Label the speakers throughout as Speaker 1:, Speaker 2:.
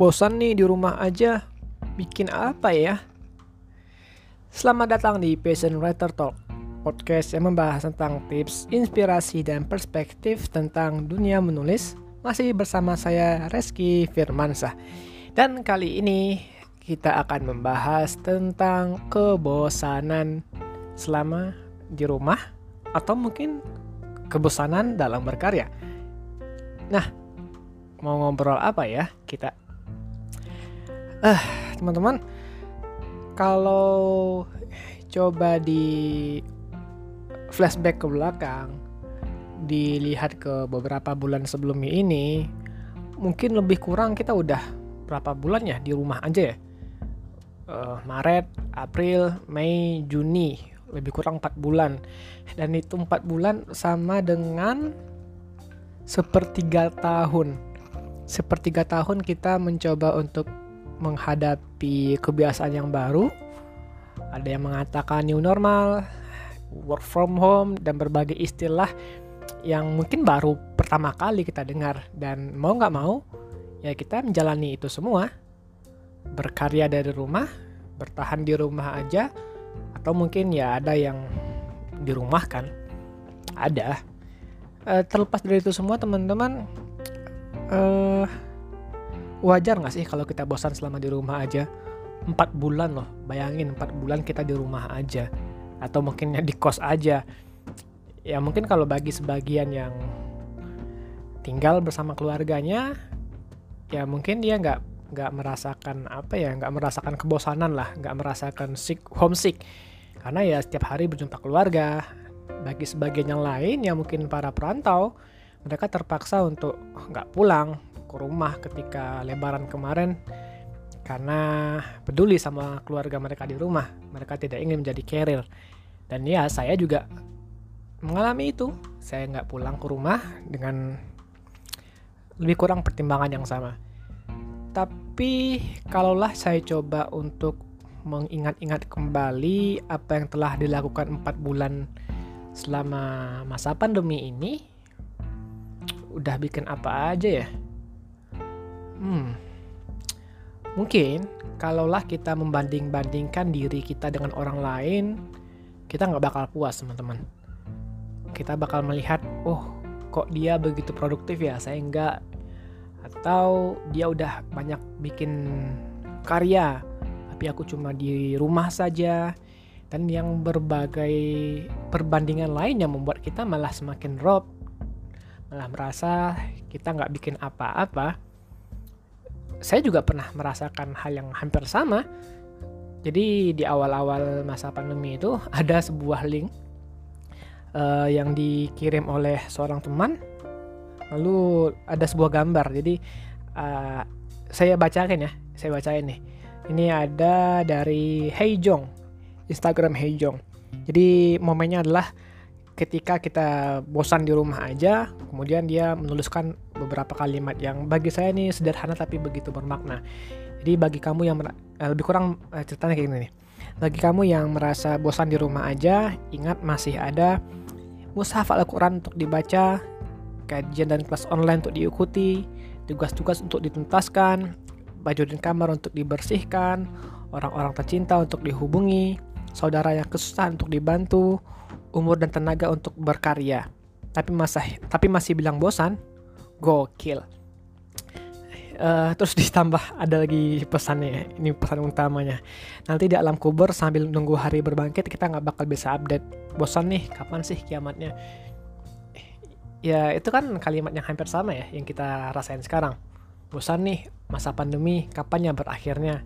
Speaker 1: Bosan nih di rumah aja, bikin apa ya? Selamat datang di Passion Writer Talk, podcast yang membahas tentang tips, inspirasi, dan perspektif tentang dunia menulis. Masih bersama saya Reski Firmansah. Dan kali ini kita akan membahas tentang kebosanan selama di rumah atau mungkin kebosanan dalam berkarya. Nah, mau ngobrol apa ya kita Ah, teman-teman, kalau coba di flashback ke belakang, dilihat ke beberapa bulan sebelumnya ini, mungkin lebih kurang kita udah berapa bulan ya di rumah aja ya. Uh, Maret, April, Mei, Juni, lebih kurang 4 bulan. Dan itu 4 bulan sama dengan sepertiga tahun. Sepertiga tahun kita mencoba untuk menghadapi kebiasaan yang baru. Ada yang mengatakan new normal, work from home, dan berbagai istilah yang mungkin baru pertama kali kita dengar. Dan mau nggak mau, ya kita menjalani itu semua. Berkarya dari rumah, bertahan di rumah aja, atau mungkin ya ada yang di rumah kan. Ada. Uh, terlepas dari itu semua teman-teman, uh, wajar nggak sih kalau kita bosan selama di rumah aja? Empat bulan loh, bayangin empat bulan kita di rumah aja, atau mungkin di kos aja. Ya mungkin kalau bagi sebagian yang tinggal bersama keluarganya, ya mungkin dia nggak nggak merasakan apa ya, nggak merasakan kebosanan lah, nggak merasakan sick homesick, karena ya setiap hari berjumpa keluarga. Bagi sebagian yang lain, ya mungkin para perantau, mereka terpaksa untuk nggak pulang ke rumah ketika lebaran kemarin karena peduli sama keluarga mereka di rumah. Mereka tidak ingin menjadi carrier. Dan ya saya juga mengalami itu. Saya nggak pulang ke rumah dengan lebih kurang pertimbangan yang sama. Tapi kalaulah saya coba untuk mengingat-ingat kembali apa yang telah dilakukan empat bulan selama masa pandemi ini, udah bikin apa aja ya? Hmm. Mungkin kalaulah kita membanding-bandingkan diri kita dengan orang lain, kita nggak bakal puas teman-teman. Kita bakal melihat, oh kok dia begitu produktif ya, saya enggak. Atau dia udah banyak bikin karya, tapi aku cuma di rumah saja. Dan yang berbagai perbandingan lain yang membuat kita malah semakin drop, malah merasa kita nggak bikin apa-apa saya juga pernah merasakan hal yang hampir sama. Jadi di awal-awal masa pandemi itu ada sebuah link uh, yang dikirim oleh seorang teman. Lalu ada sebuah gambar. Jadi uh, saya bacakan ya, saya bacain nih. Ini ada dari Heijong, Instagram Heijong. Jadi momennya adalah ketika kita bosan di rumah aja, kemudian dia menuliskan beberapa kalimat yang bagi saya ini sederhana tapi begitu bermakna. Jadi bagi kamu yang eh, lebih kurang eh, ceritanya kayak gini nih. Bagi kamu yang merasa bosan di rumah aja, ingat masih ada mushaf Al-Quran untuk dibaca, kajian dan kelas online untuk diikuti, tugas-tugas untuk dituntaskan, baju dan kamar untuk dibersihkan, orang-orang tercinta untuk dihubungi, saudara yang kesusahan untuk dibantu, umur dan tenaga untuk berkarya. Tapi masih tapi masih bilang bosan, gokil. Uh, terus ditambah ada lagi pesannya ini pesan utamanya. Nanti di alam kubur sambil nunggu hari berbangkit kita nggak bakal bisa update. Bosan nih kapan sih kiamatnya? Ya itu kan kalimat yang hampir sama ya yang kita rasain sekarang. Bosan nih masa pandemi kapan ya berakhirnya?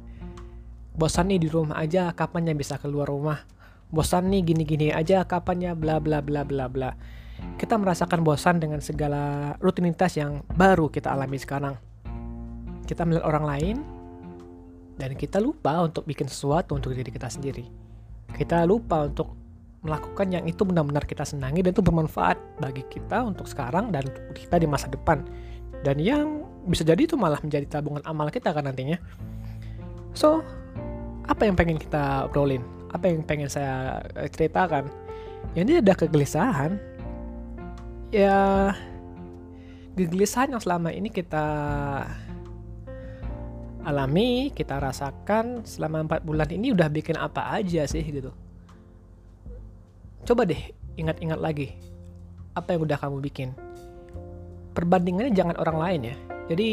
Speaker 1: Bosan nih di rumah aja kapan ya bisa keluar rumah bosan nih gini-gini aja kapannya bla bla bla bla bla. Kita merasakan bosan dengan segala rutinitas yang baru kita alami sekarang. Kita melihat orang lain dan kita lupa untuk bikin sesuatu untuk diri kita sendiri. Kita lupa untuk melakukan yang itu benar-benar kita senangi dan itu bermanfaat bagi kita untuk sekarang dan untuk kita di masa depan. Dan yang bisa jadi itu malah menjadi tabungan amal kita kan nantinya. So apa yang pengen kita obrolin apa yang pengen saya ceritakan ya ini ada kegelisahan ya kegelisahan yang selama ini kita alami, kita rasakan selama empat bulan ini udah bikin apa aja sih gitu. Coba deh ingat-ingat lagi apa yang udah kamu bikin. Perbandingannya jangan orang lain ya. Jadi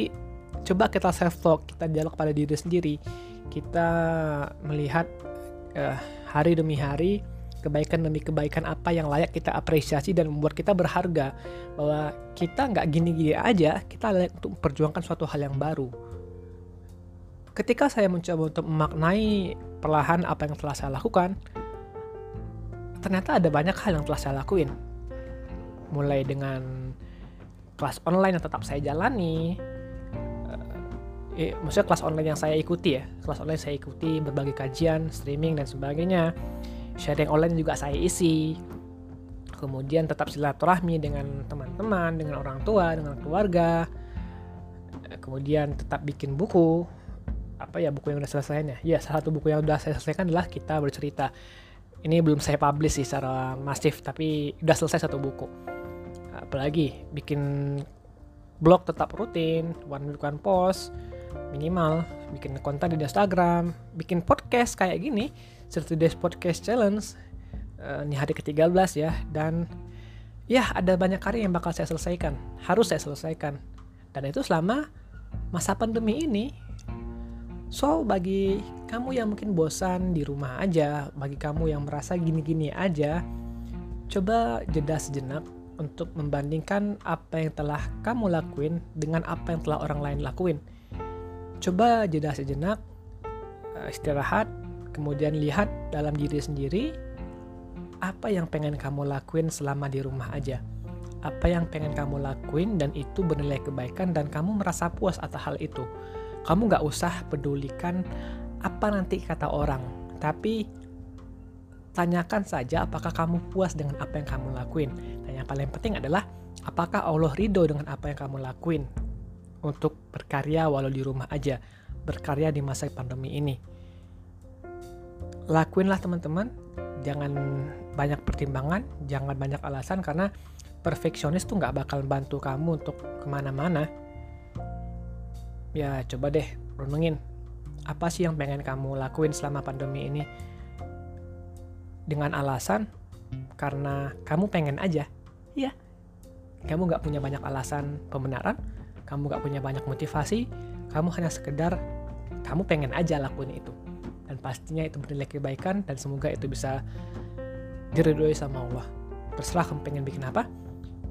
Speaker 1: coba kita self talk, kita dialog pada diri sendiri. Kita melihat uh, hari demi hari kebaikan demi kebaikan apa yang layak kita apresiasi dan membuat kita berharga. Bahwa kita nggak gini-gini aja kita layak untuk memperjuangkan suatu hal yang baru. Ketika saya mencoba untuk memaknai perlahan apa yang telah saya lakukan ternyata ada banyak hal yang telah saya lakuin. Mulai dengan kelas online yang tetap saya jalani eh, maksudnya kelas online yang saya ikuti ya. Kelas online saya ikuti berbagai kajian streaming dan sebagainya. Sharing online juga saya isi. Kemudian tetap silaturahmi dengan teman-teman dengan orang tua dengan keluarga. Kemudian tetap bikin buku. Apa ya buku yang udah selesainya? Ya salah satu buku yang udah saya selesaikan adalah kita bercerita. Ini belum saya publish sih secara masif tapi udah selesai satu buku. Apalagi bikin blog tetap rutin one week one post minimal bikin konten di Instagram bikin podcast kayak gini 30 Days Podcast Challenge uh, ini hari ke-13 ya. Dan ya ada banyak karya yang bakal saya selesaikan harus saya selesaikan. Dan itu selama masa pandemi ini. So bagi kamu yang mungkin bosan di rumah aja bagi kamu yang merasa gini-gini aja coba jeda sejenak untuk membandingkan apa yang telah kamu lakuin dengan apa yang telah orang lain lakuin coba jeda sejenak eh, istirahat kemudian lihat dalam diri sendiri apa yang pengen kamu lakuin selama di rumah aja. Apa yang pengen kamu lakuin dan itu bernilai kebaikan dan kamu merasa puas atas hal itu. Kamu gak usah pedulikan apa nanti kata orang tapi tanyakan saja apakah kamu puas dengan apa yang kamu lakuin. Dan yang paling penting adalah apakah Allah ridho dengan apa yang kamu lakuin untuk berkarya walau di rumah aja berkarya di masa pandemi ini. Lakuinlah teman-teman. Jangan banyak pertimbangan jangan banyak alasan karena perfeksionis tuh nggak bakal bantu kamu untuk ke mana-mana. Ya coba deh renungin. Apa sih yang pengen kamu lakuin selama pandemi ini? Dengan alasan karena kamu pengen aja. Ya kamu nggak punya banyak alasan pembenaran kamu nggak punya banyak motivasi kamu hanya sekedar kamu pengen aja lakuin itu. Dan pastinya itu bernilai kebaikan dan semoga itu bisa diridhoi sama Allah. Terserah kamu pengen bikin apa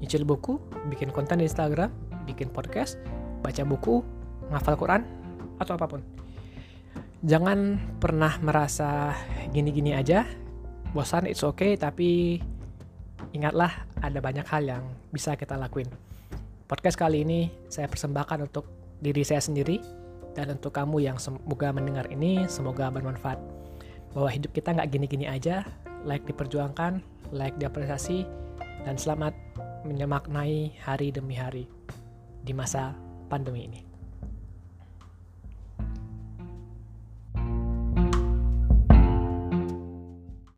Speaker 1: nyicil buku bikin konten di Instagram bikin podcast baca buku ngafal Quran atau apa pun. Jangan pernah merasa gini-gini aja. Bosan it's okay tapi ingatlah ada banyak hal yang bisa kita lakuin podcast kali ini saya persembahkan untuk diri saya sendiri dan untuk kamu yang semoga mendengar ini, semoga bermanfaat. Bahwa hidup kita nggak gini-gini aja, like diperjuangkan, like diapresiasi, dan selamat menyemaknai hari demi hari di masa pandemi ini.